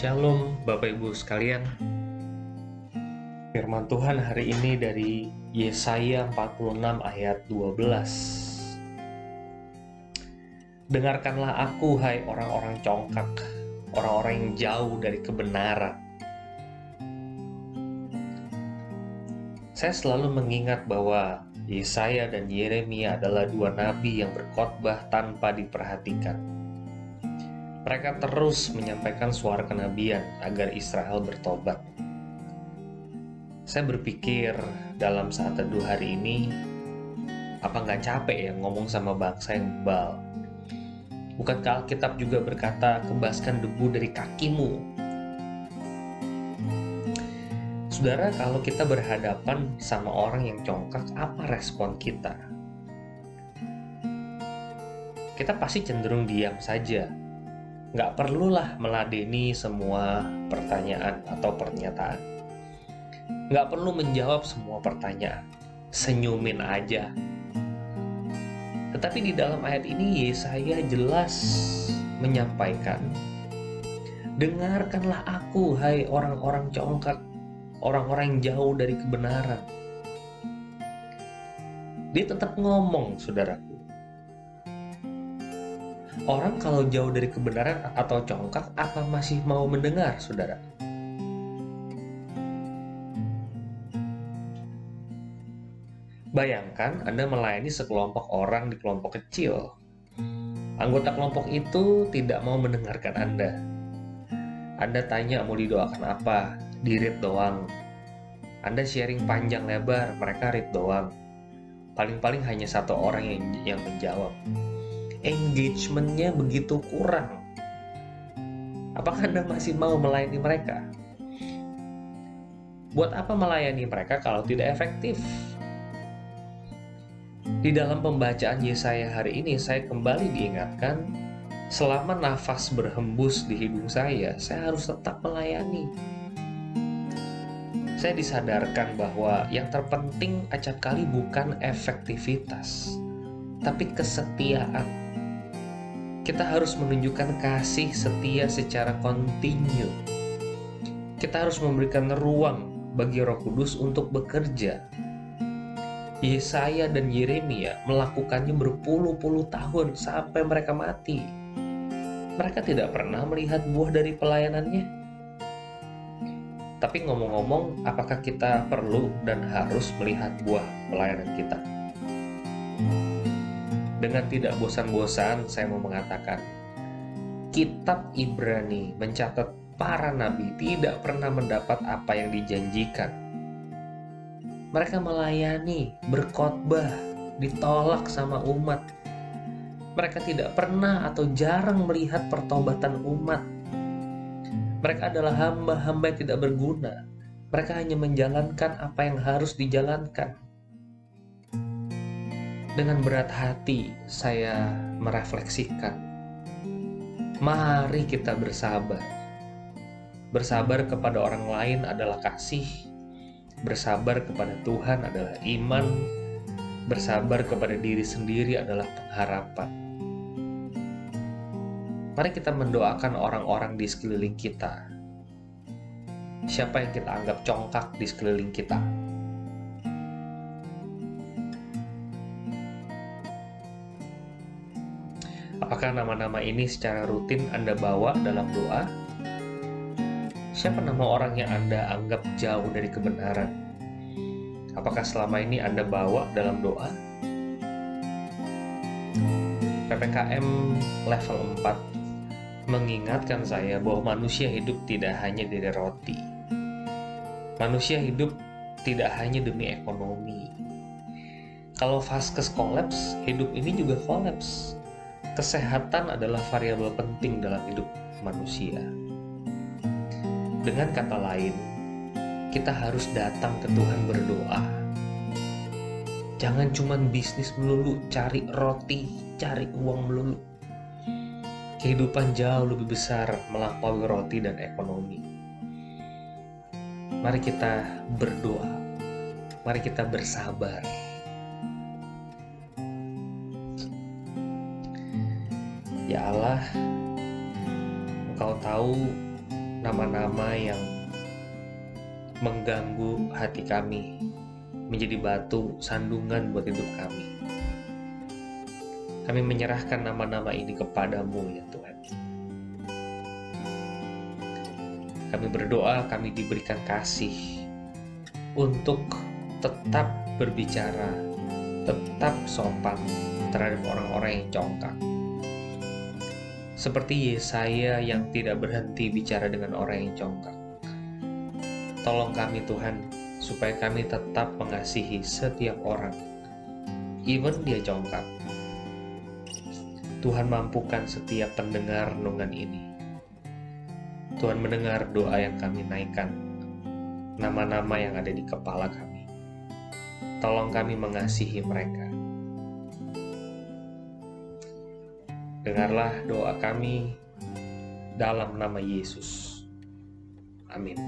Shalom Bapak Ibu sekalian. Firman Tuhan hari ini dari Yesaya 46 ayat 12 Dengarkanlah aku hai orang-orang congkak Orang-orang yang jauh dari kebenaran. Saya selalu mengingat bahwa Yesaya dan Yeremia adalah dua nabi yang berkhotbah tanpa diperhatikan mereka terus menyampaikan suara kenabian agar Israel bertobat. Saya berpikir dalam saat teduh hari ini, apa nggak capek ya ngomong sama bangsa yang bebal? Bukankah Alkitab juga berkata, kebaskan debu dari kakimu? Saudara, kalau kita berhadapan sama orang yang congkak, apa respon kita? Kita pasti cenderung diam saja, nggak perlulah meladeni semua pertanyaan atau pernyataan. Nggak perlu menjawab semua pertanyaan, senyumin aja. Tetapi di dalam ayat ini Yesaya jelas menyampaikan, Dengarkanlah aku, hai orang-orang congkak, orang-orang yang jauh dari kebenaran. Dia tetap ngomong, saudara Orang kalau jauh dari kebenaran atau congkak, apa masih mau mendengar, saudara? Bayangkan Anda melayani sekelompok orang di kelompok kecil. Anggota kelompok itu tidak mau mendengarkan Anda. Anda tanya mau didoakan apa, di read doang. Anda sharing panjang lebar, mereka read doang. Paling-paling hanya satu orang yang, yang menjawab engagementnya begitu kurang. Apakah Anda masih mau melayani mereka? Buat apa melayani mereka kalau tidak efektif? Di dalam pembacaan Yesaya hari ini, saya kembali diingatkan, selama nafas berhembus di hidung saya, saya harus tetap melayani. Saya disadarkan bahwa yang terpenting acap kali bukan efektivitas, tapi kesetiaan kita harus menunjukkan kasih setia secara kontinu. Kita harus memberikan ruang bagi Roh Kudus untuk bekerja. Yesaya dan Yeremia melakukannya berpuluh-puluh tahun sampai mereka mati. Mereka tidak pernah melihat buah dari pelayanannya. Tapi ngomong-ngomong, apakah kita perlu dan harus melihat buah pelayanan kita? Dengan tidak bosan-bosan, saya mau mengatakan, Kitab Ibrani mencatat para nabi tidak pernah mendapat apa yang dijanjikan. Mereka melayani, berkhotbah, ditolak sama umat. Mereka tidak pernah atau jarang melihat pertobatan umat. Mereka adalah hamba-hamba yang tidak berguna. Mereka hanya menjalankan apa yang harus dijalankan dengan berat hati saya merefleksikan. Mari kita bersabar. Bersabar kepada orang lain adalah kasih, bersabar kepada Tuhan adalah iman, bersabar kepada diri sendiri adalah pengharapan. Mari kita mendoakan orang-orang di sekeliling kita. Siapa yang kita anggap congkak di sekeliling kita? Apakah nama-nama ini secara rutin Anda bawa dalam doa? Siapa nama orang yang Anda anggap jauh dari kebenaran? Apakah selama ini Anda bawa dalam doa? PPKM level 4 mengingatkan saya bahwa manusia hidup tidak hanya dari roti. Manusia hidup tidak hanya demi ekonomi. Kalau vaskes kolaps, hidup ini juga kolaps kesehatan adalah variabel penting dalam hidup manusia. Dengan kata lain, kita harus datang ke Tuhan berdoa. Jangan cuma bisnis melulu, cari roti, cari uang melulu. Kehidupan jauh lebih besar melampaui roti dan ekonomi. Mari kita berdoa. Mari kita bersabar Ya Allah, Engkau tahu nama-nama yang mengganggu hati kami, menjadi batu sandungan buat hidup kami. Kami menyerahkan nama-nama ini kepadamu ya Tuhan. Kami berdoa kami diberikan kasih untuk tetap berbicara, tetap sopan terhadap orang-orang yang congkak. Seperti Yesaya yang tidak berhenti bicara dengan orang yang congkak. Tolong kami Tuhan, supaya kami tetap mengasihi setiap orang, even dia congkak. Tuhan mampukan setiap pendengar renungan ini Tuhan mendengar doa yang kami naikkan, nama-nama yang ada di kepala kami. Tolong kami mengasihi mereka. Dengarlah doa kami dalam nama Yesus. Amin.